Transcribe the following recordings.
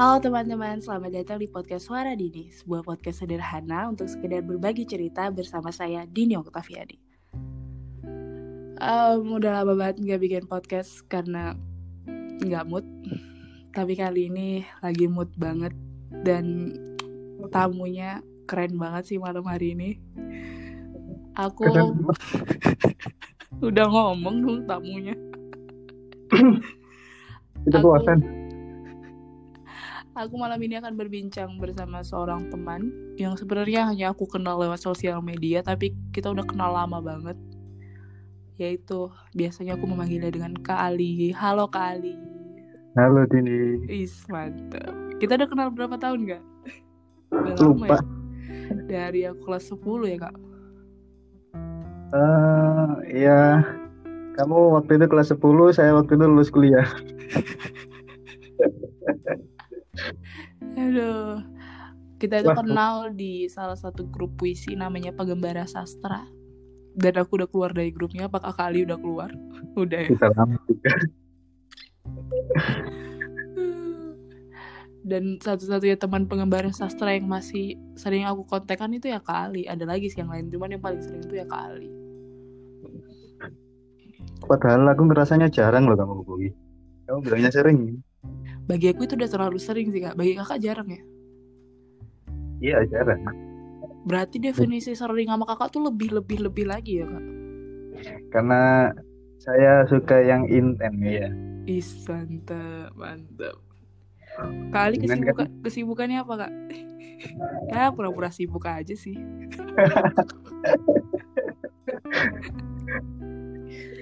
Halo teman-teman, selamat datang di podcast Suara Dini, sebuah podcast sederhana untuk sekedar berbagi cerita bersama saya Dini Oktaviani. Um, udah lama banget nggak bikin podcast karena nggak mood, tapi kali ini lagi mood banget dan tamunya keren banget sih malam hari ini. Aku udah ngomong dong tamunya. Kita Aku-. Aku malam ini akan berbincang bersama seorang teman yang sebenarnya hanya aku kenal lewat sosial media, tapi kita udah kenal lama banget. Yaitu biasanya aku memanggilnya dengan Kak Ali. Halo Kak Ali. Halo Dini. Is mantap. Kita udah kenal berapa tahun gak? Udah Lupa. ya? Dari aku kelas 10 ya kak. Eh, ya, kamu waktu itu kelas 10, saya waktu itu lulus kuliah. Aduh. Kita itu Wah. kenal di salah satu grup puisi namanya Pagembara Sastra. Dan aku udah keluar dari grupnya. Apakah Kak Ali udah keluar? Udah ya. Kita lama juga. Dan satu-satunya teman pengembara sastra yang masih sering aku kontekan itu ya Kak Ali. Ada lagi sih yang lain, cuman yang paling sering itu ya Kak Ali. Padahal aku ngerasanya jarang loh kamu hubungi. Kamu bilangnya sering. Bagi aku itu udah terlalu sering sih Kak. Bagi kakak jarang ya. Iya, jarang. Berarti definisi sering sama kakak tuh lebih-lebih-lebih lagi ya Kak. Karena saya suka yang inten ya. Ih, mantap, mantap. Kak Ali Dengan kesibukan, kesibukannya apa Kak? ya pura-pura sibuk aja sih.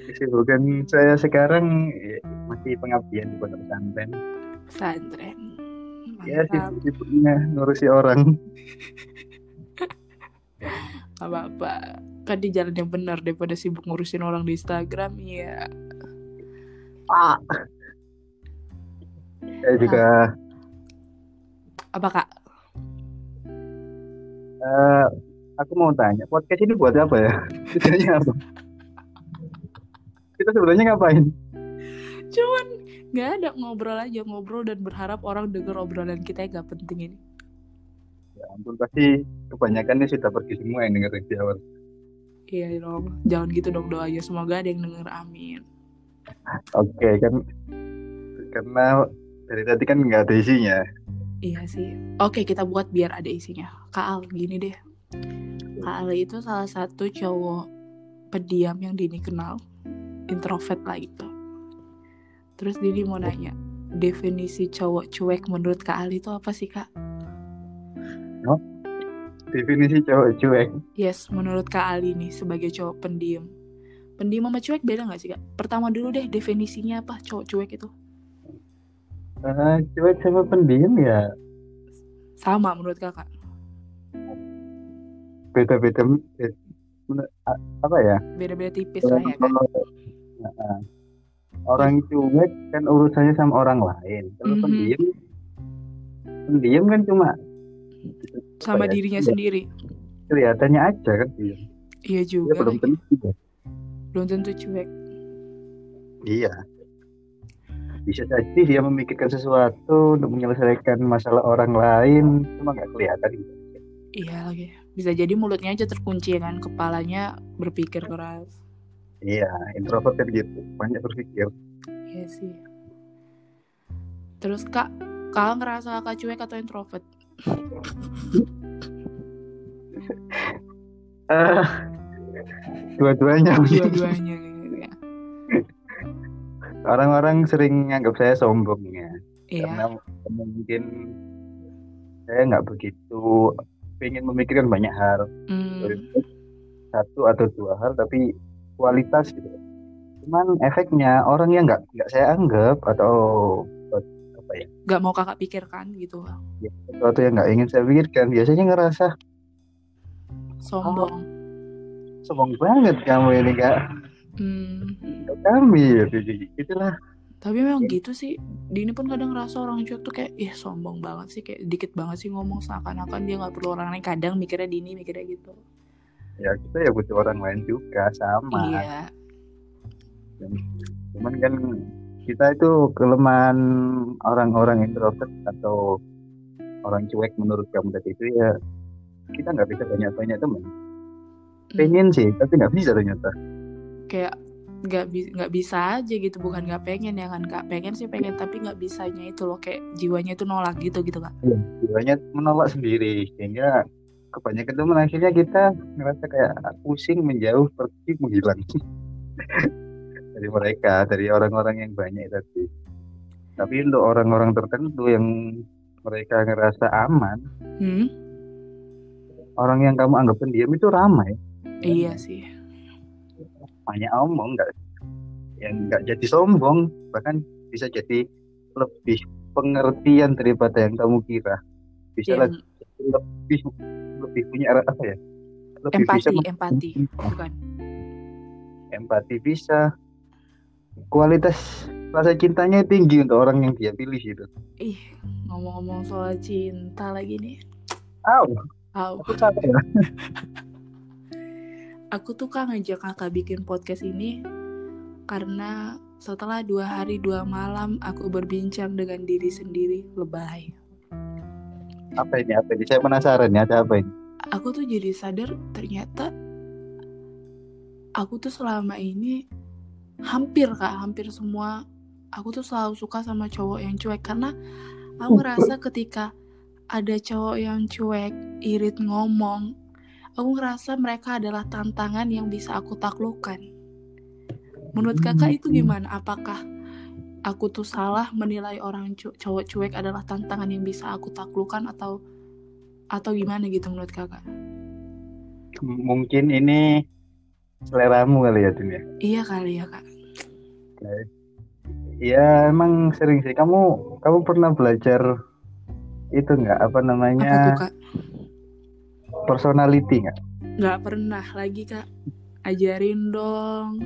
Kesibukan saya sekarang ya, masih pengabdian di pondok pesantren. Pesantren. Ya, sibuk-sibuknya ngurusi orang. Gak apa-apa. Kan di jalan yang benar daripada sibuk ngurusin orang di Instagram ya. Pak. Saya juga Apa Kak? eh, aku mau tanya, podcast ini buat apa ya? Tujuannya apa? Kita sebenarnya ngapain? Cuman nggak ada ngobrol aja ngobrol dan berharap orang denger obrolan kita yang gak penting ini. Ya ampun, pasti kebanyakan nih sudah pergi semua yang dengerin di awal. Iya dong, jangan gitu dong doanya. Semoga ada yang denger. Amin. Oke, kan karena dari tadi kan nggak ada isinya. Iya sih. Oke kita buat biar ada isinya. Kak Al gini deh. Kak Al itu salah satu cowok pendiam yang Dini kenal, introvert lah gitu. Terus Dini mau nanya, definisi cowok cuek menurut Kak Al itu apa sih Kak? Definisi cowok cuek. Yes, menurut Kak Ali nih sebagai cowok pendiam. Pendiam sama cuek beda gak sih Kak? Pertama dulu deh definisinya apa cowok cuek itu? Eh, cuek sama pendiam ya Sama menurut Kakak. beda-beda. a- Apa ya? Beda-beda tipis lah ya kan? Nah, orang cuek kan urusannya sama orang lain. Kalau Mhm. pendiam, pendiam kan cuma Sama ya, dirinya iya. sendiri. kelihatannya aja kan. Iya Dia juga. belum tentu. Belum tentu cuek. Iya. Bisa jadi dia memikirkan sesuatu untuk menyelesaikan masalah orang lain, cuma nggak kelihatan. gitu. Iya lagi. Bisa jadi mulutnya aja terkunci ya kan, kepalanya berpikir keras. Iya, introvert kan gitu, banyak berpikir. Iya sih. Terus Kak, Kakak ngerasa Kakak cuek atau introvert? Eh, dua-duanya. Dua-duanya gitu ya. Orang-orang sering nganggap saya sombong ya, Iya. karena mungkin saya nggak begitu pengen memikirkan banyak hal, Hmm, satu atau dua hal, tapi kualitas gitu. Cuman efeknya orang yang nggak nggak saya anggap atau apa ya, gak mau kakak pikirkan gitu. ya, sesuatu yang nggak ingin saya pikirkan, biasanya ngerasa Sombong. sombong banget kamu ini kak. Hmm. Kami ya, itulah. Tapi memang gitu sih. Dini pun kadang ngerasa orang cuek tuh kayak, ih sombong banget sih, kayak dikit banget sih ngomong seakan-akan dia nggak perlu orang lain. Kadang mikirnya Dini mikirnya gitu. Ya kita ya butuh orang lain juga sama. Iya. Cuman kan kita itu kelemahan orang-orang introvert atau orang cuek menurut kamu tadi itu ya kita nggak bisa banyak-banyak teman pengen sih tapi nggak bisa ternyata kayak nggak bi nggak bisa aja gitu bukan nggak pengen ya kan kak pengen sih pengen tapi nggak bisanya itu loh kayak jiwanya itu nolak gitu gitu kak Iya, jiwanya menolak sendiri sehingga kebanyakan teman akhirnya kita ngerasa kayak pusing menjauh pergi menghilang. Dari mereka dari orang-orang yang banyak tadi. Tapi untuk orang-orang tertentu yang mereka ngerasa aman hmm? orang yang kamu anggap pendiam itu ramai. Iya sih. Banyak omong nggak yang nggak jadi sombong bahkan bisa jadi lebih pengertian daripada yang kamu kira. Bisa yang lagi lebih lebih punya apa ya? Lebih bisa empati mem- empati bukan? Empati bisa. Kualitas rasa cintanya tinggi untuk orang yang dia pilih gitu. Ih ngomong-ngomong soal cinta lagi nih. Aw, Au. aku capek. Ya. aku tuh kan ngajak kakak bikin podcast ini karena setelah dua hari dua malam aku berbincang dengan diri sendiri lebay apa ini apa ini? Saya penasaran ya ada apa ini? Aku tuh jadi sadar ternyata aku tuh selama ini hampir kak hampir semua aku tuh selalu suka sama cowok yang cuek. Karena aku ngerasa ketika ada cowok yang cuek irit ngomong aku ngerasa mereka adalah tantangan yang bisa aku taklukkan. Menurut kakak itu gimana? Apakah aku tuh salah menilai orang cu- cowok cuek adalah tantangan yang bisa aku taklukkan atau atau gimana gitu menurut kakak M- mungkin ini seleramu kali ya dunia Iya kali ya kak. ya emang sering sih kamu kamu pernah belajar itu nggak apa Apa tuh namanya kak? personality nggak Gak pernah lagi kak. Ajarin dong.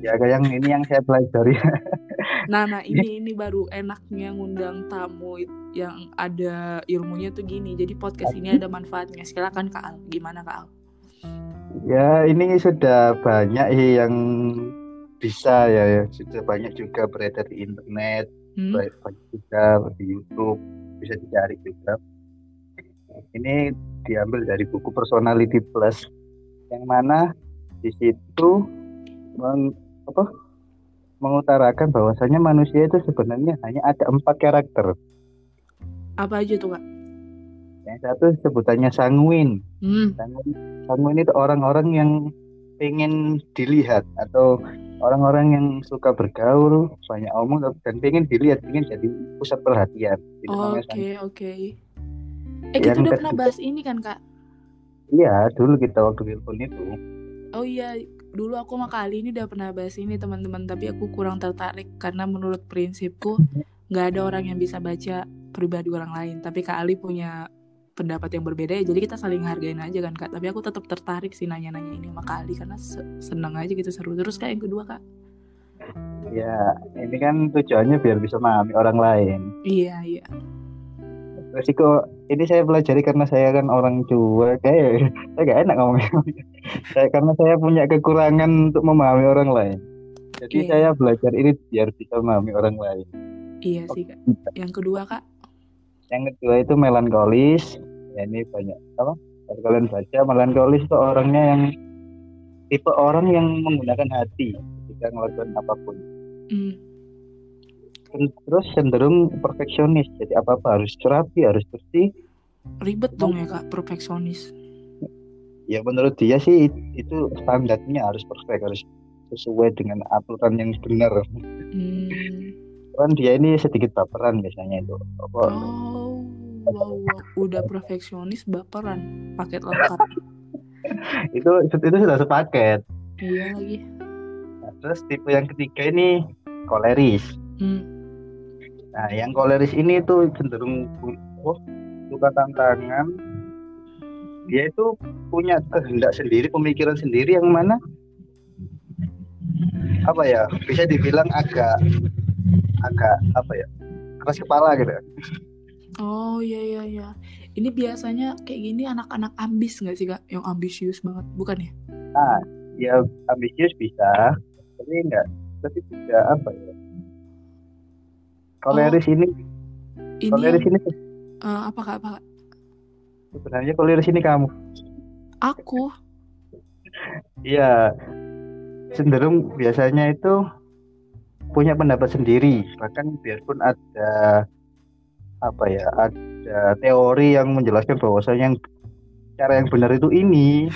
ya kayak yang ini yang saya pelajari Nah nah ini ini baru enaknya ngundang tamu yang ada ilmunya tuh gini. Jadi podcast ini ada manfaatnya. Silakan kak Al. Gimana kak Al? Ya, ini sudah banyak yang bisa ya, ya. Sudah banyak juga beredar di internet, Hmm? banyak juga di YouTube, bisa dicari juga. Ini diambil dari buku Personality Plus, yang mana di situ meng, apa, mengutarakan bahwasanya manusia itu sebenarnya hanya ada empat karakter. Apa aja tuh kak? Yang satu sebutannya sanguin, Hmm. Sanguin, sanguin itu orang-orang yang pengen dilihat atau orang-orang yang suka bergaul, banyak omong dan pengen dilihat, pengen jadi pusat perhatian. Itu namanya Oke sanguin. oke. Eh kita Yang udah pernah bahas ini kan kak? Iya, dulu kita waktu telepon itu. Oh iya, dulu aku sama kali ini udah pernah bahas ini teman-teman, tapi aku kurang tertarik karena menurut prinsipku nggak ada orang yang bisa baca pribadi orang lain. Tapi Kak Ali punya pendapat yang berbeda ya, jadi kita saling hargain aja kan Kak. Tapi aku tetap tertarik sih nanya-nanya ini sama Kak Ali karena se- seneng aja gitu seru. Terus Kak yang kedua Kak? Ya, ini kan tujuannya biar bisa memahami orang lain. Iya iya. Resiko ini saya pelajari karena saya kan orang cuek, kayak saya gak enak ngomongnya. saya karena saya punya kekurangan untuk memahami orang lain. Jadi Iya. saya belajar ini biar bisa memahami orang lain. Iya sih Kak. Yang kedua Kak? Yang kedua itu melankolis. Ya ini banyak apa? Kalau kalian baca melankolis itu orangnya yang tipe orang yang menggunakan hati ketika melakukan apa pun. Hmm. Terus cenderung perfeksionis. Jadi apa-apa harus rapi, harus bersih. Ribet dong ya Kak, perfeksionis. Ya menurut dia sih it- itu standarnya harus perfect, harus sesuai dengan aturan yang benar. Hmm. Kan dia ini sedikit baperan biasanya itu. Apa, Oh, wow, wow. udah perfeksionis baperan, paket lengkap. itu itu sudah sepaket. Iya lagi. Nah, terus tipe yang ketiga ini koleris. Hmm. Nah, yang koleris ini tuh cenderung oh, suka tantangan. Dia itu punya kehendak sendiri, pemikiran sendiri yang mana apa ya bisa dibilang agak agak apa ya keras kepala gitu. Oh iya iya iya. Ini biasanya kayak gini anak-anak ambis nggak sih kak? Yang ambisius banget, bukan ya? Ya ambisius bisa, tapi enggak tapi juga apa ya koleris ini Ini koleris yang, ini eh, apa kak? Apa kak? sebenarnya koleris ini kamu Aku. Iya, cenderung biasanya itu punya pendapat sendiri. Bahkan biarpun ada apa ya, ada teori yang menjelaskan bahwasanya yang cara yang benar itu ini.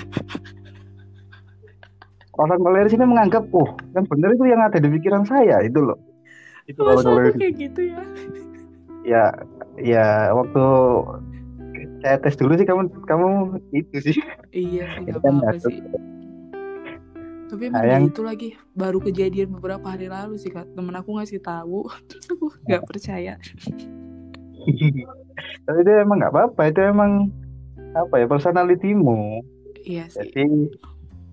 Orang koleris ini menganggap, oh, yang benar itu yang ada di pikiran saya itu loh. Itu kalau koleris. kayak gitu ya? Ya, ya waktu saya tes dulu sih kamu kamu itu sih. Iya sih, kan apa-apa sih. Tapi emang Sayang. itu lagi baru kejadian beberapa hari lalu sih kak. Temen aku ngasih tahu, terus aku nggak percaya. Tapi itu emang nggak apa-apa, itu emang apa ya personalitimu. Iya sih. Jadi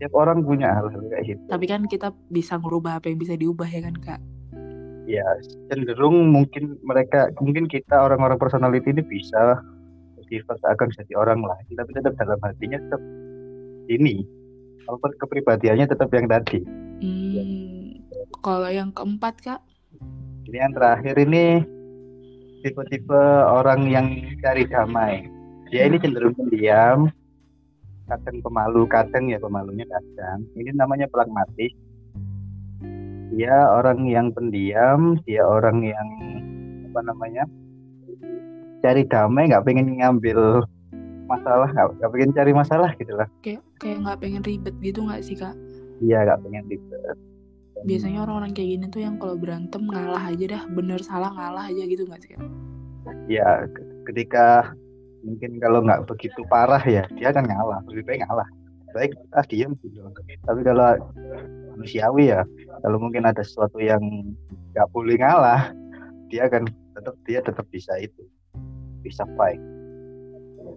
tiap orang punya hal-hal kayak gitu. Tapi kan kita bisa ngerubah apa yang bisa diubah ya kan kak. Ya cenderung mungkin mereka, mungkin kita orang-orang personality ini bisa sifat akan jadi orang lain, tapi tetap dalam hatinya tetap ini. Walaupun kepribadiannya tetap yang tadi. Hmm, kalau yang keempat kak, Ini yang terakhir ini tipe-tipe orang yang cari damai. Dia ini cenderung pendiam, kadang pemalu, kadang ya pemalunya kadang. Ini namanya pragmatis. Dia orang yang pendiam, dia orang yang apa namanya cari damai, nggak pengen ngambil masalah, nggak pengen cari masalah gitu lah. kayak kayak nggak pengen ribet gitu nggak sih kak? Dia nggak pengen ribet. Biasanya orang-orang kayak gini tuh yang kalau berantem ngalah aja dah, bener salah ngalah aja gitu nggak sih kak? ya ke- ketika mungkin kalau nggak begitu parah ya dia akan ngalah lebih baik ngalah baik ah diam gitu tapi kalau manusiawi ya kalau mungkin ada sesuatu yang nggak boleh ngalah dia akan tetap dia tetap bisa itu bisa fight.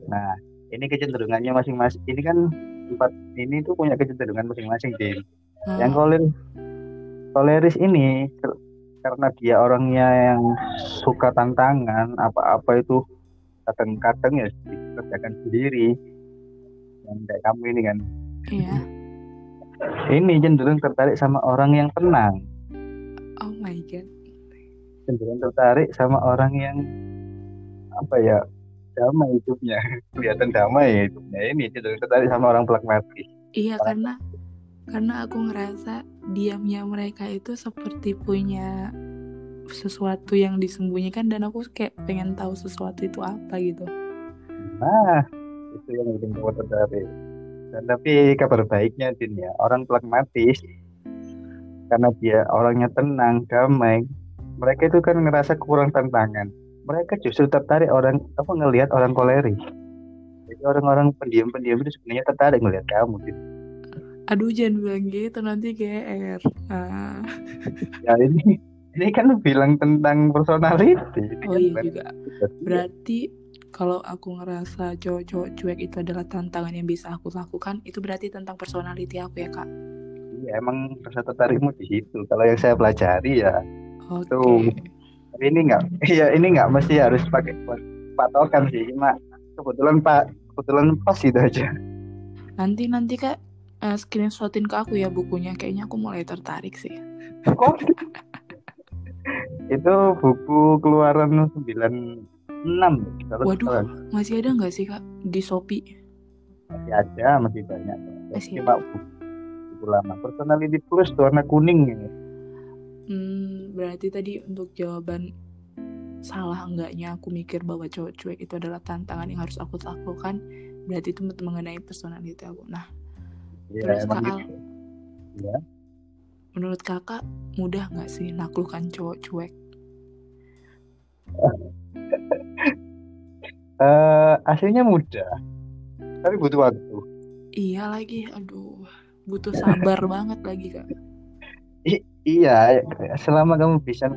Nah ini kecenderungannya masing-masing ini kan empat ini tuh punya kecenderungan masing-masing Din Oh, yang koleris koleris ini karena dia orangnya yang suka tantangan apa-apa itu kadang-kadang ya dikerjakan sendiri kayak kamu ini kan iya. ini cenderung tertarik sama orang yang tenang Oh my god. cenderung tertarik sama orang yang apa ya damai hidupnya kelihatan damai hidupnya ini cenderung tertarik sama orang pragmatis Iya karena karena aku ngerasa diamnya mereka itu seperti punya sesuatu yang disembunyikan dan aku kayak pengen tahu sesuatu itu apa gitu. Nah, itu yang bikin kamu tertarik. Dan tapi kabar baiknya Din ya, orang pragmatis karena dia orangnya tenang, damai, mereka itu kan ngerasa kurang tantangan. Mereka justru tertarik orang apa ngelihat orang koleris. Jadi orang-orang pendiam-pendiam itu sebenarnya tertarik ngelihat kamu. Din. Aduh jangan bilang gitu nanti GR. Ah. Ya ini ini kan bilang tentang personality. Oh kan iya bukan- juga. Berarti kalau aku ngerasa cowok-cowok cuek itu adalah tantangan yang bisa aku lakukan, itu berarti tentang personality aku ya kak. Iya, emang rasa tertarikmu di situ. Kalau yang saya pelajari ya Oke. Tuh. Ini nggak, iya ini nggak mesti harus pakai patokan sih, cuma kebetulan pak, kebetulan pas itu aja. Nanti nanti kak eh, screenshotin ke aku ya bukunya. Kayaknya aku mulai tertarik sih. Oh. itu buku keluaran 96 kalau Waduh. salah. Masih ada nggak sih kak di Shopee? masih ada, masih banyak. Masih cuma buku, lama. Personality Plus tuh warna kuning ini. Hmm, berarti tadi untuk jawaban salah enggaknya aku mikir bahwa cowok cuek itu adalah tantangan yang harus aku lakukan. Berarti itu mengenai personality aku. Nah, Ya, terus Kak Al, gitu. Ya. menurut kakak mudah nggak sih naklukkan cowok cuek? Eh, aslinya mudah, tapi butuh waktu. Iya lagi, aduh, butuh sabar banget lagi kak. Iya, selama kamu bisa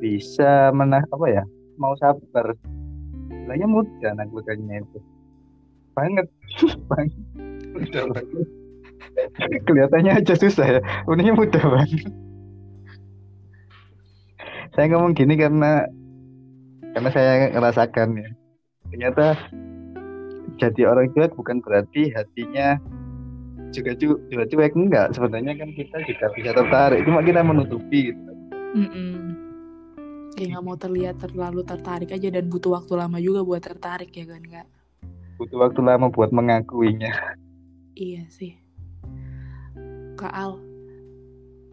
bisa menah apa ya, mau sabar, sebenarnya mudah naklukannya itu. Banget, banget. Mudah banget. Kelihatannya aja susah ya, sebenarnya mudah banget. Saya ngomong gini karena karena saya ngerasakan ya. Ternyata jadi orang cuek bukan berarti hatinya juga cu- juga cuek. Enggak sebenarnya kan kita juga bisa tertarik cuma kita menutupi gitu. Mm-mm. kayak nggak mau terlihat terlalu tertarik aja dan butuh waktu lama juga buat tertarik ya kan kak? Butuh waktu lama buat mengakuinya. Iya sih. Kak Al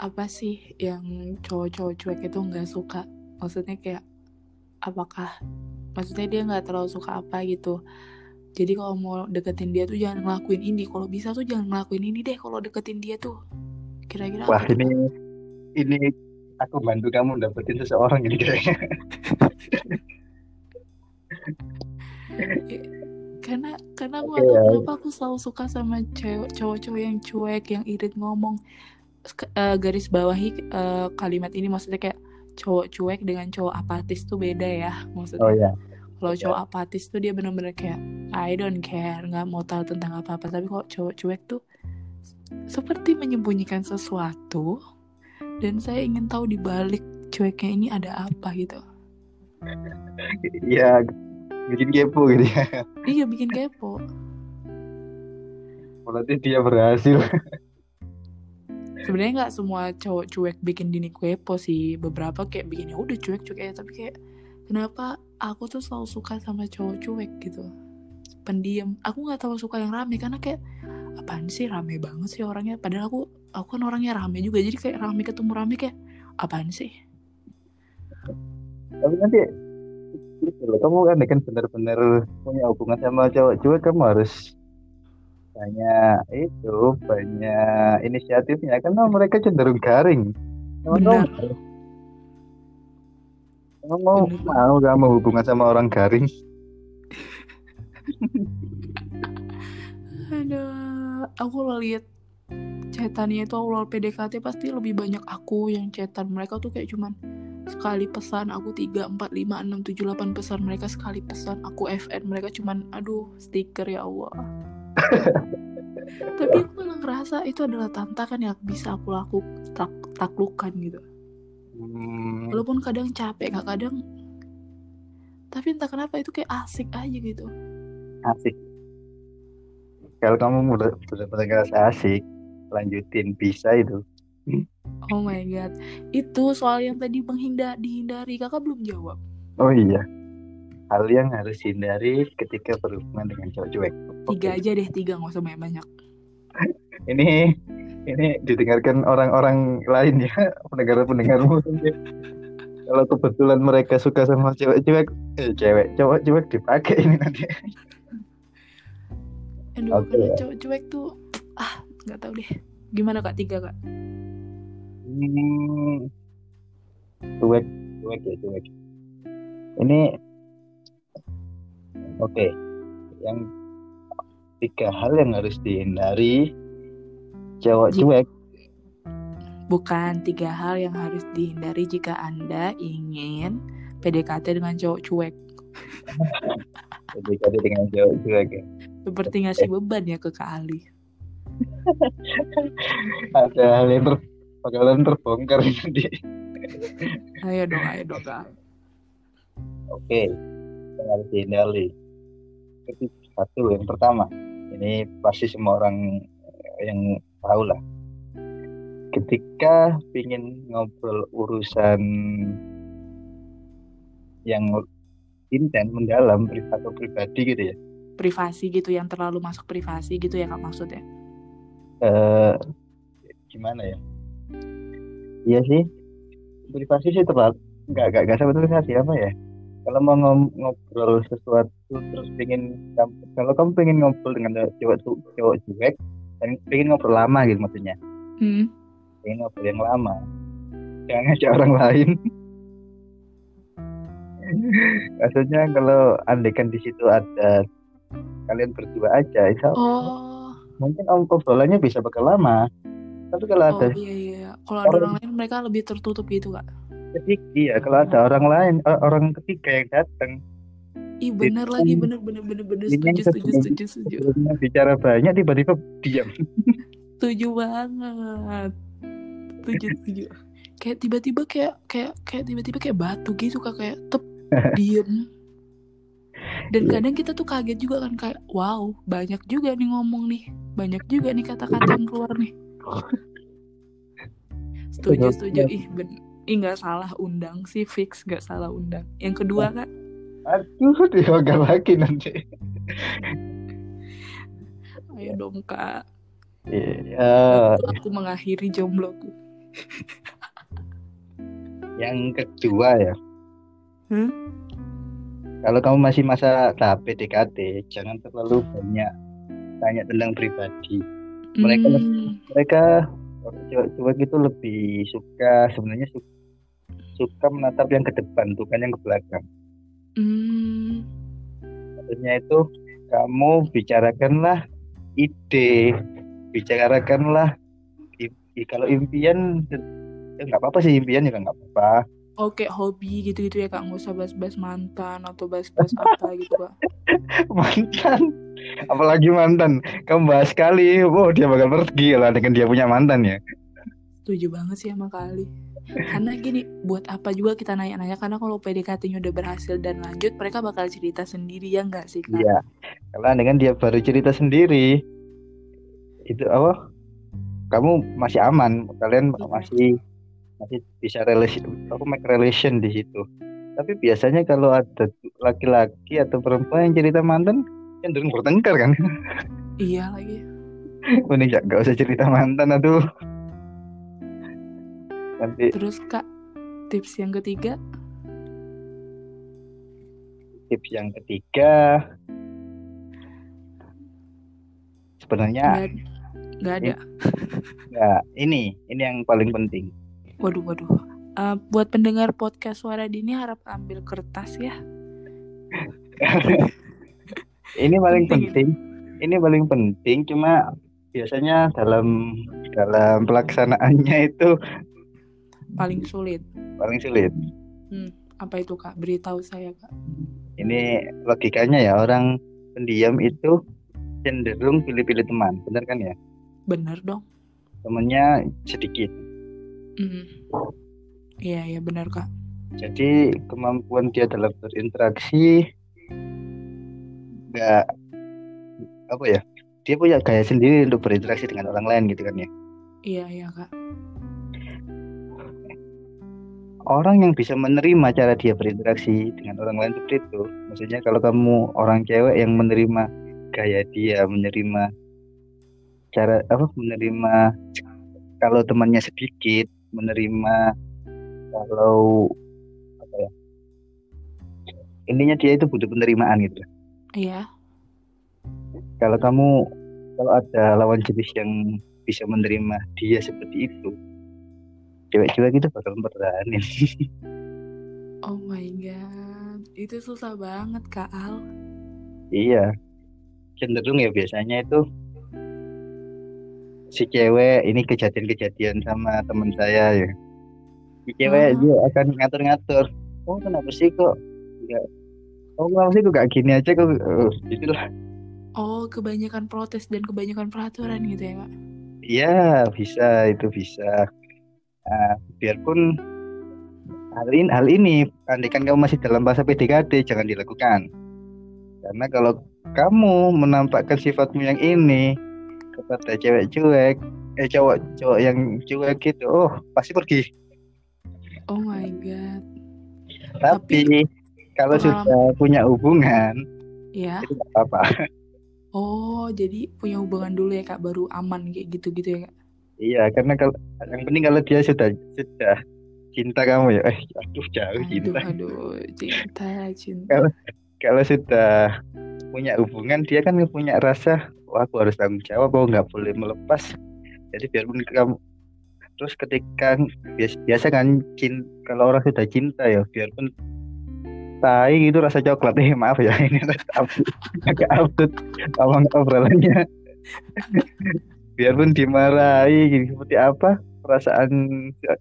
apa sih yang cowok-cowok cuek itu nggak suka? Maksudnya kayak apakah maksudnya dia nggak terlalu suka apa gitu. Jadi kalau mau deketin dia tuh jangan ngelakuin ini. Kalau bisa tuh jangan ngelakuin ini deh kalau deketin dia tuh. Kira-kira wah apa? ini ini aku bantu kamu dapetin seseorang ini kayaknya. Karena karena aku tahu ya. kenapa aku selalu suka sama cowok-cowok yang cuek yang irit ngomong. Eh, garis bawahi eh, kalimat ini. Maksudnya kayak cowok cuek dengan cowok apatis tuh beda ya maksudnya. Oh ya kalau cowok apatis tuh dia bener-bener kayak I don't care nggak mau tahu tentang apa-apa. Tapi kalau cowok cuek tuh seperti menyembunyikan sesuatu dan saya ingin tahu di balik cueknya ini ada apa gitu. Iya bikin kepo gitu ya. Iya bikin kepo. Berarti dia berhasil sebenarnya nggak semua cowok cuek bikin dini kepo sih. Beberapa kayak bikin ya udah cuek cuek aja. Tapi kayak kenapa aku tuh selalu suka sama cowok cuek? Gitu. Pendiam. Aku nggak terlalu suka yang rame karena kayak apaan sih rame banget sih orangnya? Padahal aku aku kan orangnya rame juga. Jadi kayak rame ketemu rame kayak apaan sih? Tapi nanti gitu kamu kan kan benar-benar punya hubungan sama cowok cuek kamu harus banyak itu banyak inisiatifnya. Karena mereka cenderung garing. Benar. emang mau? Bener. mau kamu hubungan sama orang garing. Aduh, aku lo lihat chatannya itu awal PDKT pasti lebih banyak aku yang chatan mereka tuh kayak cuman sekali pesan aku 3, 4, 5, 6, 7, 8 pesan mereka sekali pesan aku FN mereka cuman aduh stiker ya Allah tapi aku malah ngerasa itu adalah tantangan yang bisa aku laku tak, taklukkan gitu. Hmm, walaupun kadang capek kak kadang. Tapi entah kenapa itu kayak asik aja gitu. Asik. Kalau kamu udah benar-benar ngerasa asik lanjutin bisa itu. Oh my god. Itu soal yang tadi menghindar dihindari. Kakak belum jawab. Oh iya hal yang harus hindari ketika berhubungan dengan cowok cuek. Tiga Oke. aja deh tiga nggak usah banyak banyak ini ini didengarkan orang-orang lain ya pendengar-pendengarmu. Kalau kebetulan mereka suka sama cewek cuek eh cewek cowok cuek dipakai ini nanti. Aduh Oke. karena cowok cuek tuh ah nggak tahu deh. Gimana kak? Tiga kak? Hmm, cuek cuek ya cuek. Ini oke. Yang tiga hal yang harus dihindari cowok cuek. Bukan tiga hal yang harus dihindari jika anda ingin PDKT dengan cowok cuek. PDKT dengan cowok cuek ya. seperti ngasih beban ya ke kak Ali. Ada hal yang ter bakalan terbongkar nanti. Ayo dong ayo dong kak. Oke, yang harus dihindari. Itu satu yang pertama, ini pasti semua orang yang tahu lah. Ketika ingin ngobrol urusan yang intens, mendalam, privat atau pribadi gitu ya. privasi gitu yang terlalu masuk privasi gitu ya kak maksudnya Eh, gimana ya? Iya sih, privasi sih terlalu nggak nggak nggak sampai privasi apa ya? Kalau mau ngobrol sesuatu terus pengen kalau kamu pengen ngobrol dengan cowok cowok cuek dan pengen ngobrol lama gitu maksudnya, hmm. pengen ngobrol yang lama, jangan ngajak orang lain. Maksudnya kalau andekan di situ ada kalian berdua aja, itu oh mungkin om- obrolannya bisa bakal lama. Tapi kalau oh ada iya iya kalau ada Orang- orang lain mereka lebih tertutup gitu kak ketiga, iya kalau ada orang lain, o- orang ketiga yang datang, Ih bener lagi bener bener bener bener. setuju setuju setuju setuju. bicara banyak tiba-tiba diam. setuju banget. Setuju setuju. Kayak tiba-tiba kayak kayak kayak tiba-tiba kayak batu gitu kak. Kayak tep diem. Dan Iya. kadang kita tuh kaget juga kan kayak wow banyak juga nih ngomong nih. Banyak juga nih kata-kata yang keluar nih. Setuju setuju. Ih ben Ih nggak salah undang sih fix nggak salah undang. Yang kedua kak, Aduh, dia lagi nanti. ayo dong kak. Iya. Bantu aku mengakhiri jombloku. Yang kedua ya, Hmm? kalau kamu masih masa tahap PDKT, jangan terlalu banyak tanya tentang pribadi. Mereka- Hmm, Mereka orang cewek-cewek itu lebih suka sebenarnya su- suka menatap yang ke depan, bukan yang ke belakang. hmm, Maksudnya itu kamu bicarakanlah ide, bicarakanlah i- i- kalau impian ya nggak apa-apa sih impian juga nggak apa-apa. Oke hobi gitu-gitu ya kak, nggak usah bahas-bahas mantan atau bahas-bahas apa gitu kak. mantan? Apalagi mantan? Kamu bahas sekali. Wow dia bakal pergi lah dengan dia punya mantan ya. Setuju banget sih sama kali. Karena gini, buat apa juga kita nanya-nanya? Karena kalau PDKT-nya udah berhasil dan lanjut, mereka bakal cerita sendiri ya nggak sih kak? iya. Karena dengan dia baru cerita sendiri itu apa? Kamu masih aman. Kalian Iya. masih masih bisa relation apa make relation di situ. Tapi biasanya kalau ada laki-laki atau perempuan yang cerita mantan cenderung bertengkar kan? Iya lagi. mending nggak nggak usah cerita mantan aduh. Nanti Terus kak, tips yang ketiga, tips yang ketiga. Sebenarnya nggak nggak ada. ya ini ini yang paling penting Waduh, waduh. Eh, buat pendengar podcast suara dini harap ambil kertas ya. ini paling Penting ini paling penting cuma biasanya dalam dalam pelaksanaannya itu Paling sulit. paling sulit Apa itu kak? Beritahu saya kak. ini logikanya ya orang pendiam itu cenderung pilih-pilih teman benar kan ya Bener dong. temennya sedikit Hmm. Iya, iya bener kak. jadi kemampuan dia dalam berinteraksi nggak apa ya dia punya gaya sendiri untuk berinteraksi dengan orang lain gitu kan ya Iya, iya kak. orang yang bisa menerima cara dia berinteraksi dengan orang lain seperti itu maksudnya kalau kamu orang cewek yang menerima gaya dia menerima cara apa menerima kalau temannya sedikit menerima kalau apa ya intinya dia itu butuh penerimaan gitu Iya. kalau kamu kalau ada lawan jenis yang bisa menerima dia seperti itu cewek-cewek itu bakal berani Oh my god. Itu susah banget kak Al. iya cenderung ya biasanya itu si cewek ini kejadian-kejadian sama teman saya ya si cewek Oh. dia akan ngatur-ngatur oh kenapa sih kok enggak oh kenapa sih kok gak gini aja kok Eh, gitu lah Oh, kebanyakan protes dan kebanyakan peraturan gitu ya kak. Iya, bisa itu bisa. Nah, biarpun hal ini, hal ini, andaikan kamu masih dalam masa PDKT, jangan dilakukan. Karena kalau kamu menampakkan sifatmu yang ini kepada cewek cuek, eh cowok cowok yang cuek gitu, oh pasti pergi. Oh my god. Tapi kalau pengalaman- sudah punya hubungan, Ya. itu apa-apa. Oh, jadi punya hubungan dulu ya kak, baru aman kayak gitu-gitu ya kak. Iya, karena kalau yang penting kalau dia sudah sudah cinta kamu ya, eh aduh jauh Aduh, cinta. aduh, cinta, cinta. Kalau- kalau sudah punya hubungan dia kan punya rasa wah aku harus tanggung jawab aku nggak boleh melepas. Jadi biarpun kamu terus ketika biasa, biasa kan cin, kalau orang sudah cinta ya biarpun tai gitu rasa coklat eh maaf ya ini agak absurd ngomong obrolannya. Biarpun dimarahi gitu, seperti apa perasaan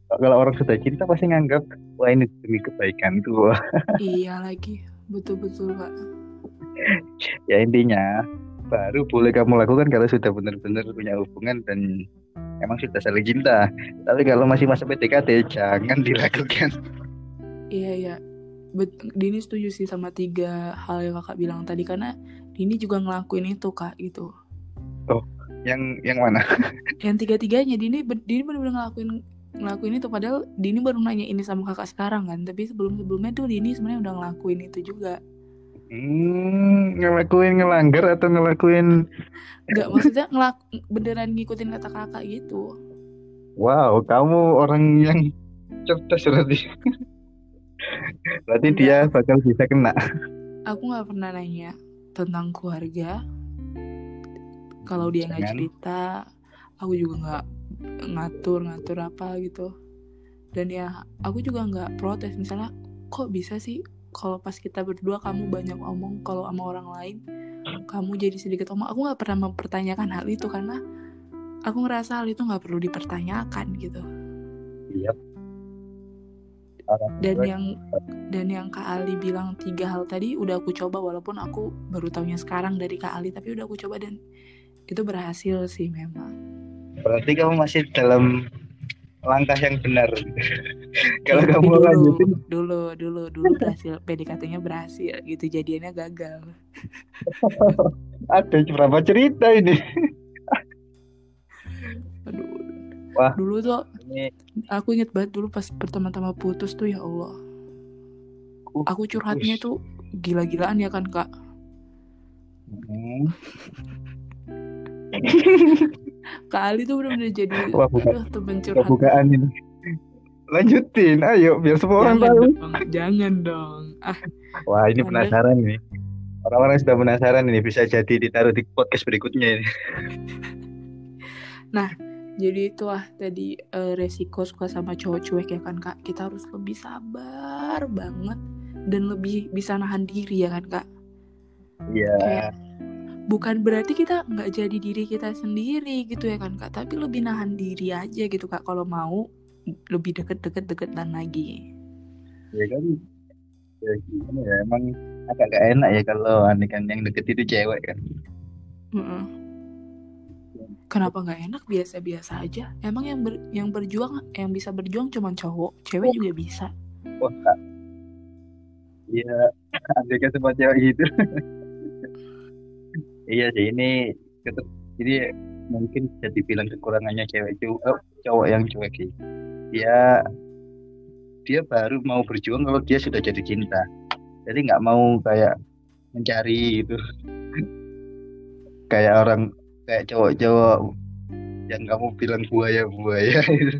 kalau orang sudah cinta pasti nganggap wah ini demi kebaikanku Iya lagi, betul-betul kak. Ya intinya baru boleh kamu lakukan kalau sudah benar-benar punya hubungan dan emang sudah saling cinta. Tapi kalau masih masa PDKT jangan dilakukan Iya, iya. Bet Dini setuju sih sama tiga hal yang kakak bilang tadi karena Dini juga ngelakuin itu kak gitu. yang yang mana? Yang tiga-tiganya Dini ben- Dini bener-bener ngelakuin ngelakuin itu padahal Dini baru nanya ini sama kakak sekarang kan. Tapi sebelum sebelumnya tuh Dini sebenarnya udah ngelakuin itu juga Hmm, ngelakuin ngelanggar atau ngelakuin nggak maksudnya ngelak beneran ngikutin kata kakak gitu Wow, kamu orang yang cerdas berarti. Berarti Enggak. dia bakal bisa kena. aku nggak pernah nanya tentang keluarga kalau dia nggak cerita aku juga nggak ngatur ngatur apa gitu dan ya aku juga nggak protes misalnya kok bisa sih kalau pas kita berdua kamu banyak omong kalau sama orang lain kamu jadi sedikit omong. Aku nggak pernah mempertanyakan hal itu karena aku ngerasa hal itu nggak perlu dipertanyakan gitu. Iya. Orang dan tua- yang dan yang Kak Ali bilang tiga hal tadi udah aku coba walaupun aku baru taunya sekarang dari Kak Ali tapi udah aku coba dan itu berhasil sih memang. Berarti kamu masih dalam langkah yang benar. Kalau kamu dulu, lanjutin, dulu dulu dulu berhasil PDKT-nya berhasil gitu jadiannya gagal ada berapa cerita ini? aduh Wah. dulu tuh Ini aku inget banget dulu pas pertama-tama putus tuh ya Allah Uh, aku curhatnya putus. tuh gila-gilaan ya kan kak Hmm. Kak Ali tuh bener-bener jadi Wah, buka- aduh, temen curhat Bukaan ini. Lanjutin, ayo biar semua orang jangan tahu. dong jangan dong ah Wah, ini Anda- penasaran nih. Orang-orang sudah penasaran ini bisa jadi ditaruh di podcast berikutnya ini. Jadi itu ah tadi eh, resiko suka sama cowok cuek ya kan kak Kita harus lebih sabar banget Dan lebih bisa nahan diri ya kan kak Iya. Kayak bukan berarti kita nggak jadi diri kita sendiri gitu ya kan kak Tapi lebih nahan diri aja gitu kak Kalau mau lebih deket-deket deketan lagi Ya kan. Ya ya, emang agak gak enak ya kalau aneh kan yang deket itu cewek kan. Mm-mm. Kenapa nggak enak biasa-biasa aja Emang yang ber- yang berjuang Yang bisa berjuang cuma cowok Cewek juga bisa Wah, Kak. Iya, andai kan cewek gitu. iya sih, ini tetap jadi mungkin bisa dibilang kekurangannya cewek cowok, eh, cowok yang cuek sih. Dia dia baru mau berjuang kalau dia sudah jadi cinta. Jadi nggak mau kayak mencari gitu. kayak orang kayak cowok-cowok yang kamu bilang buaya-buaya itu.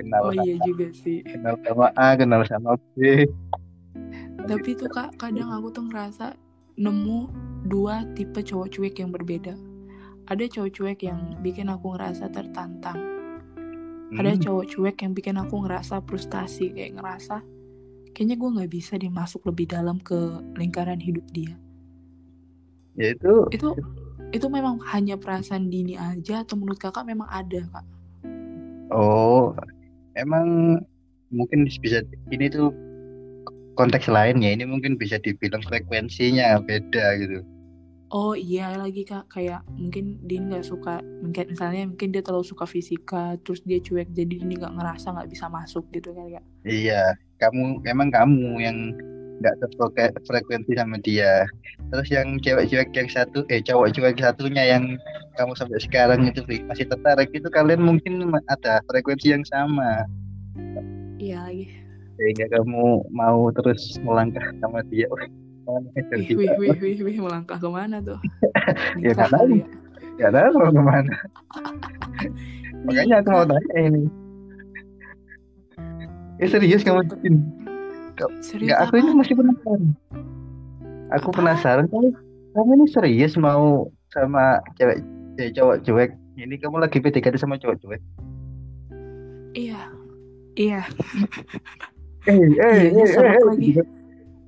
Kenal Oh iya juga sih kenal sama A, kenal sama B. Tapi tuh kak, kadang aku tuh ngerasa nemu dua tipe cowok cuek yang berbeda. Ada cowok cuek yang bikin aku ngerasa tertantang. Ada Hmm. cowok cuek yang bikin aku ngerasa frustasi, kayak ngerasa kayaknya gue nggak bisa deh masuk lebih dalam ke lingkaran hidup dia. Ya itu Itu itu memang hanya perasaan dini aja atau menurut kakak memang ada kak? oh emang mungkin bisa ini tuh konteks lain ya ini mungkin bisa dibilang frekuensinya beda gitu. Oh iya lagi kak kayak mungkin Dini nggak suka mungkin misalnya mungkin dia terlalu suka fisika terus dia cuek jadi Dini nggak ngerasa nggak bisa masuk gitu ya. Iya, kamu memang kamu yang nggak frekuensi sama dia. Terus yang cewek-cewek yang satu, eh cowok cewek satunya yang kamu sampai sekarang itu masih tertarik itu kalian mungkin ada frekuensi yang sama Iya lagi. Sehingga kamu mau terus melangkah sama dia. Wih, Wih, wih, wih, wih, melangkah ke mana tuh? Ya, Nikah nggak tahu. ya. Tahu mau ke mana. Makanya aku mau tanya ini. Eh serius kamu bikin? Serius aku ini masih penasaran. Aku Apa? penasaran kamu kamu ini serius mau sama cewek eh, cowok cuek. Ini kamu lagi PDKT sama cowok cuek. Iya. Iya. Eh, eh, Iya, eh, serak eh, lagi. didengar-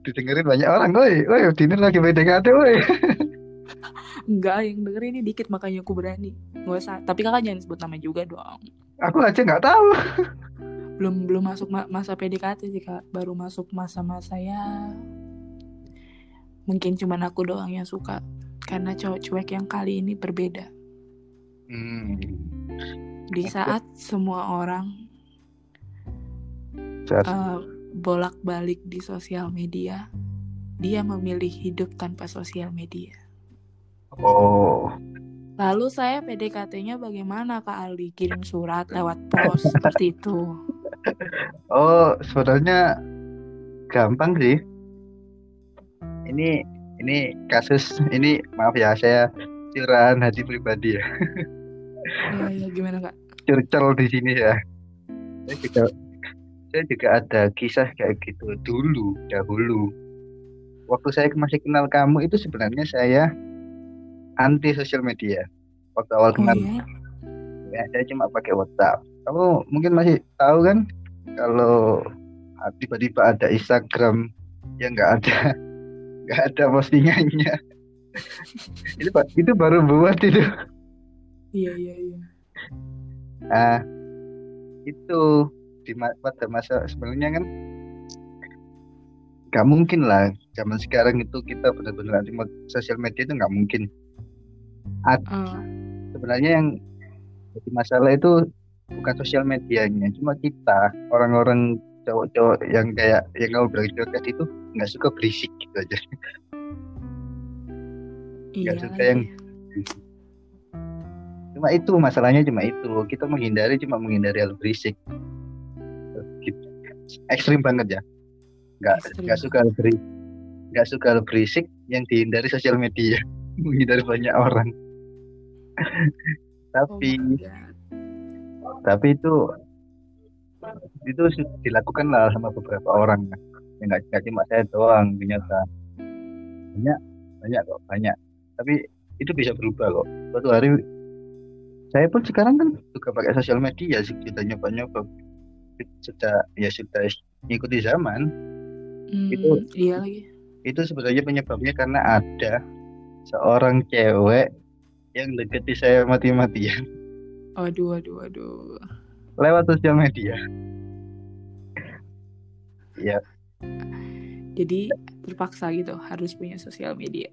Didengerin banyak orang, woi, woi, Dini lagi PDKT, woi. Enggak, yang denger ini dikit makanya aku berani. Nggak usah. Tapi kakak jangan sebut nama juga dong. Aku aja nggak tahu. Belum belum masuk ma- masa PDKT sih kak. Baru masuk masa-masa ya. Mungkin cuman aku doang yang suka. Karena cowok cuek yang kali ini berbeda. Hmm. Di saat semua orang Eh, bolak-balik di sosial media, dia memilih hidup tanpa sosial media. Oh, Lalu saya PDKT-nya bagaimana Kak Aldi? Kirim surat lewat pos seperti itu. Oh, sebenarnya gampang sih. Ini ini kasus ini maaf ya saya curahan hati pribadi ya. Ya, ya gimana Kak? Curcol di sini ya. Saya juga saya juga ada kisah kayak gitu dulu dahulu. Waktu saya masih kenal kamu itu sebenarnya saya anti sosial media. Waktu awal Oh kenal iya. ya saya cuma pakai WhatsApp. Kamu mungkin masih tahu kan kalau tiba-tiba ada Instagram yang nggak ada nggak ada postingannya. itu itu baru buat itu. Iya iya iya. Nah, itu di pada masa sebenarnya kan nggak mungkin lah zaman sekarang itu kita benar-benar anti mo- sosial media itu nggak mungkin. Ah, Sebenarnya yang jadi masalah itu bukan sosial medianya, cuma kita orang-orang cowok-cowok yang kayak yang kamu bilang cowok itu nggak suka berisik gitu aja. iya suka lagi. yang- Cuma itu masalahnya cuma itu kita menghindari cuma menghindari hal berisik. Ekstrim banget ya. Nggak nggak suka berisik, nggak suka berisik yang dihindari sosial media, menghindari banyak orang. Oh tapi God. tapi itu itu dilakukan lah sama beberapa orang. Ya nggak cuma saya doang ternyata. Banyak banyak kok banyak. Tapi itu bisa berubah kok. Suatu hari saya pun sekarang kan juga pakai sosial media sih kita nyoba nyoba sudah ya sudah ngikuti zaman Hmm, Itu- iya lagi. itu sebenarnya penyebabnya karena ada seorang cewek yang deketi saya mati-matian Aduh aduh aduh. lewat sosial media ya Jadi terpaksa gitu harus punya sosial media.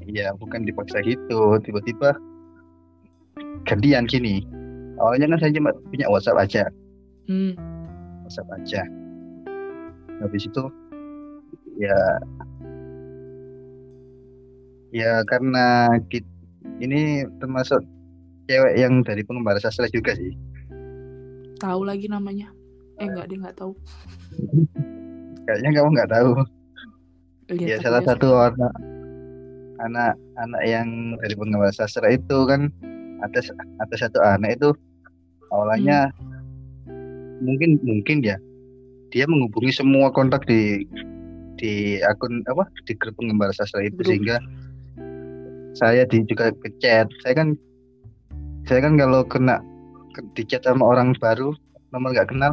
Iya, bukan dipaksa gitu. Tiba-tiba gantian gini. Awalnya kan saya cuma punya WhatsApp aja, Hmm. WhatsApp aja. Habis itu ya ya karena kit- ini termasuk cewek yang dari penggemar sastra juga sih. Tahu lagi namanya? Eh enggak dia nggak tahu. Kayaknya kamu nggak tahu. Lihat Ya aja salah satu anak anak anak yang dari penggemar sastra itu kan ada ada satu anak itu awalnya mungkin mungkin ya. Dia menghubungi semua kontak di di akun apa di grup penggemar sastra itu Grup. sehingga saya di, juga ke chat. Saya kan saya kan kalau kena ke, di chat sama orang baru nomor nggak kenal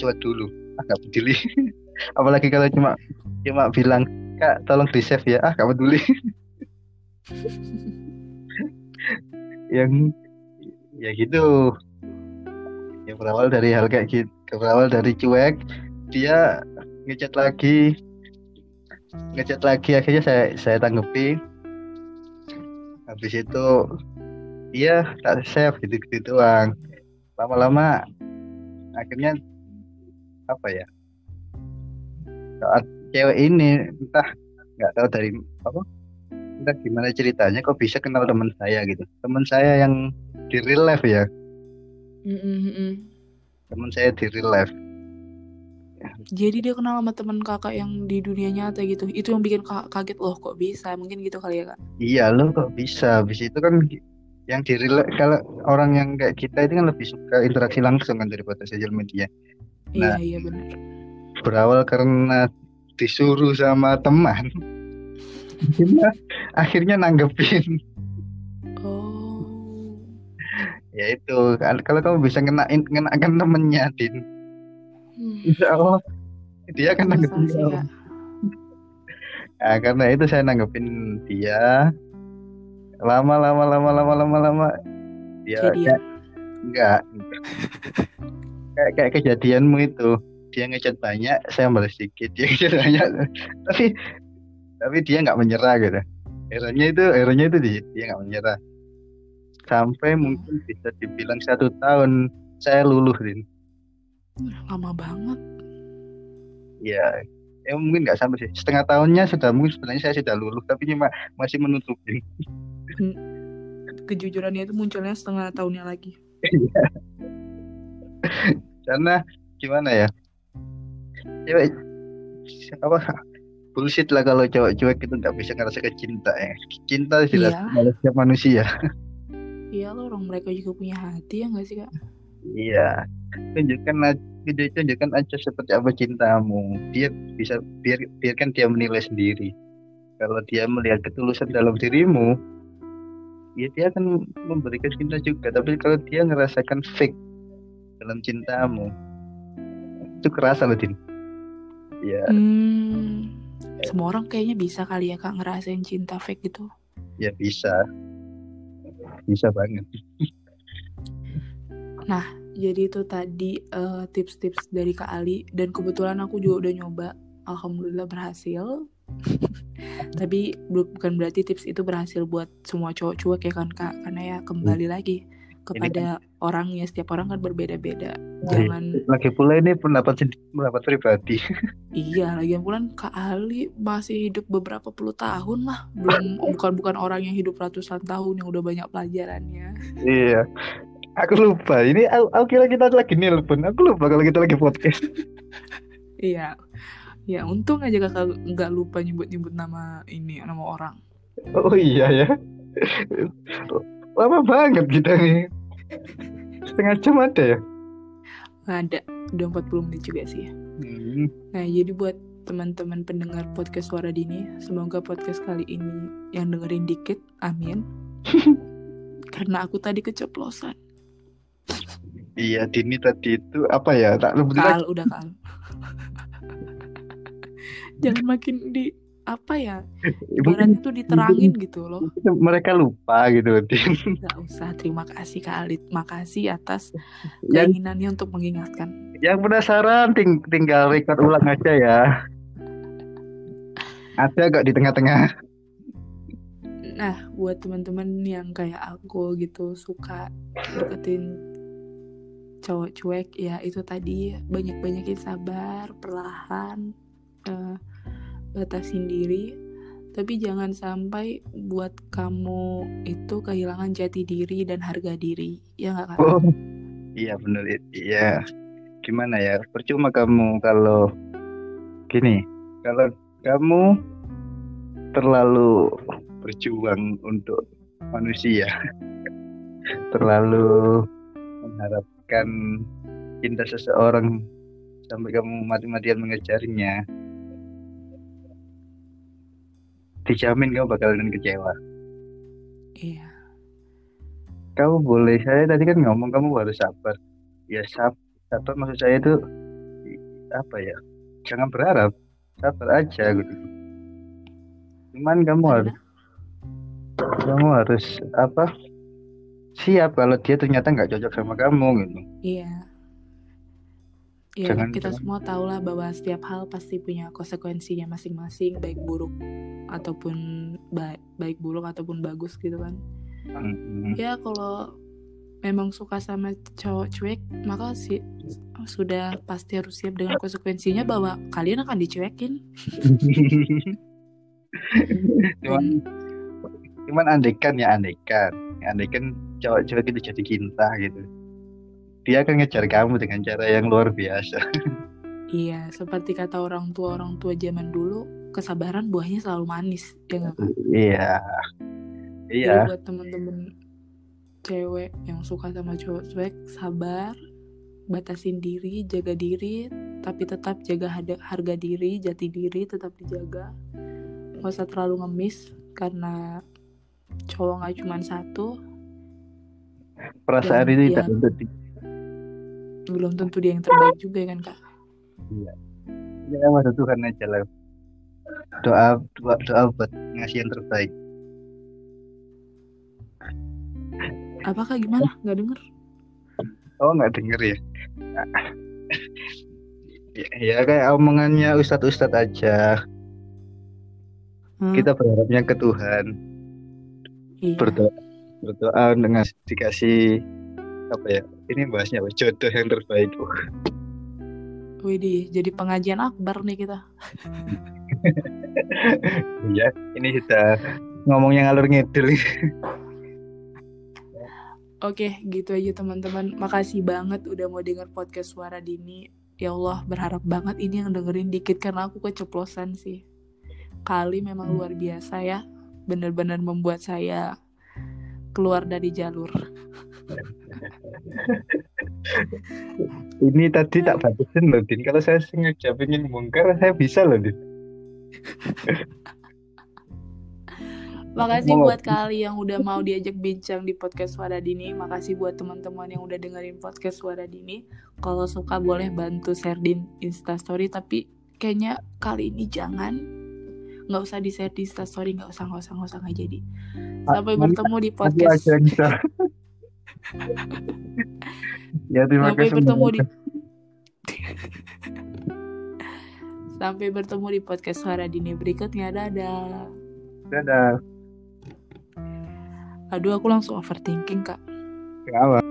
cuek dulu. Ah nggak peduli. Apalagi kalau cuma cuma bilang kak tolong di save ya. Ah nggak peduli. Yang ya gitu ya berawal dari hal kayak gitu berawal dari cuek dia ngechat lagi ngechat lagi akhirnya saya saya tanggepi habis itu dia tak save gitu gitu doang lama-lama akhirnya apa ya saat cewek ini entah nggak tahu dari apa entah gimana ceritanya kok bisa kenal teman saya gitu. Teman saya yang di real life ya Mm, mm, mm, mm. teman saya di real life Jadi dia kenal sama teman kakak yang di dunia nyata gitu. Itu yang bikin kakak kaget loh kok bisa. Mungkin gitu kali ya kak. Iya lo kok bisa habis itu kan yang di real kalau orang yang kayak kita itu kan lebih suka interaksi langsung kan daripada sosial media Nah. Iya iya benar. berawal karena disuruh sama teman akhirnya akhirnya nanggepin. Ya itu Kal- kalau kamu bisa ngenain ngenakan temennya din. Hmm. insya Allah. Dia akan nanggepin sih nah, karena itu saya nanggepin dia. Lama lama lama lama lama lama. Dia Jadi ya. kayak- enggak. Kayak kayak kejadianmu itu. Dia ngechat banyak saya balas sedikit dia ngechat banyak. Tapi tapi dia nggak menyerah gitu. Eranya itu eranya itu di dia nggak menyerah sampai mungkin bisa dibilang satu tahun saya luluh din lama banget. ya ya mungkin nggak sampai sih setengah tahunnya sudah mungkin sebenarnya saya sudah luluh tapi cuma masih menutupi kejujurannya itu munculnya setengah tahunnya lagi. Karena gimana ya? Cewek apa bullshit lah kalau cowok cuek itu nggak bisa ngerasakan cinta ya. Cinta jelas Iya. oleh setiap manusia. Iya lo orang mereka juga punya hati ya nggak sih kak? Iya. Tunjukkan aja, tunjukkan aja seperti apa cintamu. Dia bisa biar biarkan dia menilai sendiri. Kalau dia melihat ketulusan dalam dirimu, ya dia akan memberikan cinta juga. Tapi kalau dia ngerasakan fake dalam cintamu, itu kerasa loh, Din. Ya, Hmm, semua orang kayaknya bisa kali ya kak ngerasain cinta fake gitu. ya bisa. Bisa banget. Jadi itu tadi eh, tips-tips dari Kak Ali. Dan kebetulan aku juga udah nyoba, alhamdulillah berhasil. Tapi bu- bukan berarti tips itu berhasil buat semua cowok cuek ya kan Kak, karena ya kembali lagi kepada orangnya setiap orang kan berbeda-beda. Jangan Lagi pula ini pendapat pendapat pribadi. iya, lagian pula Kak Ali masih hidup beberapa puluh tahun lah, belum bukan bukan orang yang hidup ratusan tahun yang udah banyak pelajarannya. Iya. Aku lupa. Ini aku, aku kira kita lagi nelpon. Aku lupa kalau kita lagi podcast. Iya. Ya, untung aja kakak nggak lupa nyebut-nyebut nama ini, nama orang. Oh iya ya. Lama banget kita nih. Setengah jam ada ya? Nggak ada, udah 40 menit juga sih. Hmm. Nah, jadi buat teman-teman pendengar podcast Suara Dini, semoga podcast kali ini yang dengerin dikit, amin. Karena aku tadi keceplosan. Iya, Dini tadi itu apa ya? Tak. Kal, udah kal. Jangan makin di apa ya? Ibaratnya tuh diterangin gitu loh. mereka lupa gitu, Din. Gak usah, terima kasih Kak Alit. Makasih atas Yang, keinginannya untuk mengingatkan. yang penasaran ting- tinggal record ulang aja ya. Ada gak di tengah-tengah? Nah, buat teman-teman yang kayak aku gitu suka deketin cowok cuek, ya itu tadi banyak-banyakin sabar, perlahan, eh, batasin diri. Tapi jangan sampai buat kamu itu kehilangan jati diri dan harga diri, ya nggak kak? Oh, iya bener. Iya. Gimana ya? Percuma kamu kalau gini, kalau kamu terlalu berjuang untuk manusia, terlalu mengharapkan cinta seseorang sampai kamu mati-matian mengejarnya, dijamin kamu bakalan kecewa. Iya, Kamu boleh, saya tadi kan ngomong kamu harus sabar. Ya sab, sabar maksud saya itu apa ya? Jangan berharap, sabar aja gitu. Cuman kamu harus, kamu harus apa? Siap kalau dia ternyata nggak cocok sama kamu gitu. iya, ya Jangan- kita jangan- semua tahu lah bahwa setiap hal pasti punya konsekuensinya masing-masing, baik buruk ataupun baik baik buruk ataupun bagus gitu kan. Mm-mm. Ya kalau memang suka sama cowok cuek, maka sih sudah pasti harus siap dengan konsekuensinya bahwa kalian akan dicuekin. cuman, cuman andekan ya andekan, andekan cowok cewek itu jadi cinta gitu. Dia akan ngejar kamu dengan cara yang luar biasa. Iya, seperti kata orang tua orang tua zaman dulu, kesabaran buahnya selalu manis, ya nggak? Iya, iya. Jadi buat temen-temen cewek yang suka sama cowok cuek, sabar, batasin diri, jaga diri, tapi tetap jaga harga diri, jati diri tetap dijaga. Gak usah terlalu ngemis karena cowok nggak cuma satu, Perasaan dia- tidak untuk di- belum tentu dia yang terbaik juga kan kak. Ya pada Tuhan aja lah. Doa doa doa buat ngasih yang terbaik. Apakah gimana? Nggak denger? Oh nggak denger ya? ya, ya kayak omongannya ustadz ustadz aja. Hmm, Kita berharapnya ke Tuhan. iya. Berdoa berdoa dengan dikasih apa ya? Ini bahasnya? Jodoh yang terbaik. Widih, jadi pengajian akbar nih kita. Iya, ini sudah ngomongnya ngalur ngidul. Oke, gitu aja teman-teman. Makasih banget udah mau denger podcast Suara Dini. Ya Allah, berharap banget ini yang dengerin dikit karena aku keceplosan sih. Kali memang luar biasa ya. Bener-bener membuat saya keluar dari jalur. Ini tadi tak batasin loh, Din. Kalau saya sengaja pengen bongkar, saya bisa loh, Din. Makasih buat kali yang udah mau diajak bincang di podcast Suara Dini. Makasih buat teman-teman yang udah dengerin podcast Suara Dini. Kalau suka boleh bantu share di Instastory, tapi kayaknya kali ini jangan. Nggak usah di share di Instastory, nggak usah, nggak usah, nggak usah, nggak jadi. Sampai Nanti bertemu di podcast. ya terima Sampai kasih. bertemu di Sampai bertemu di podcast Suara Dini berikutnya. Dadah. Dadah. Aduh, aku langsung overthinking, Kak. Kenapa?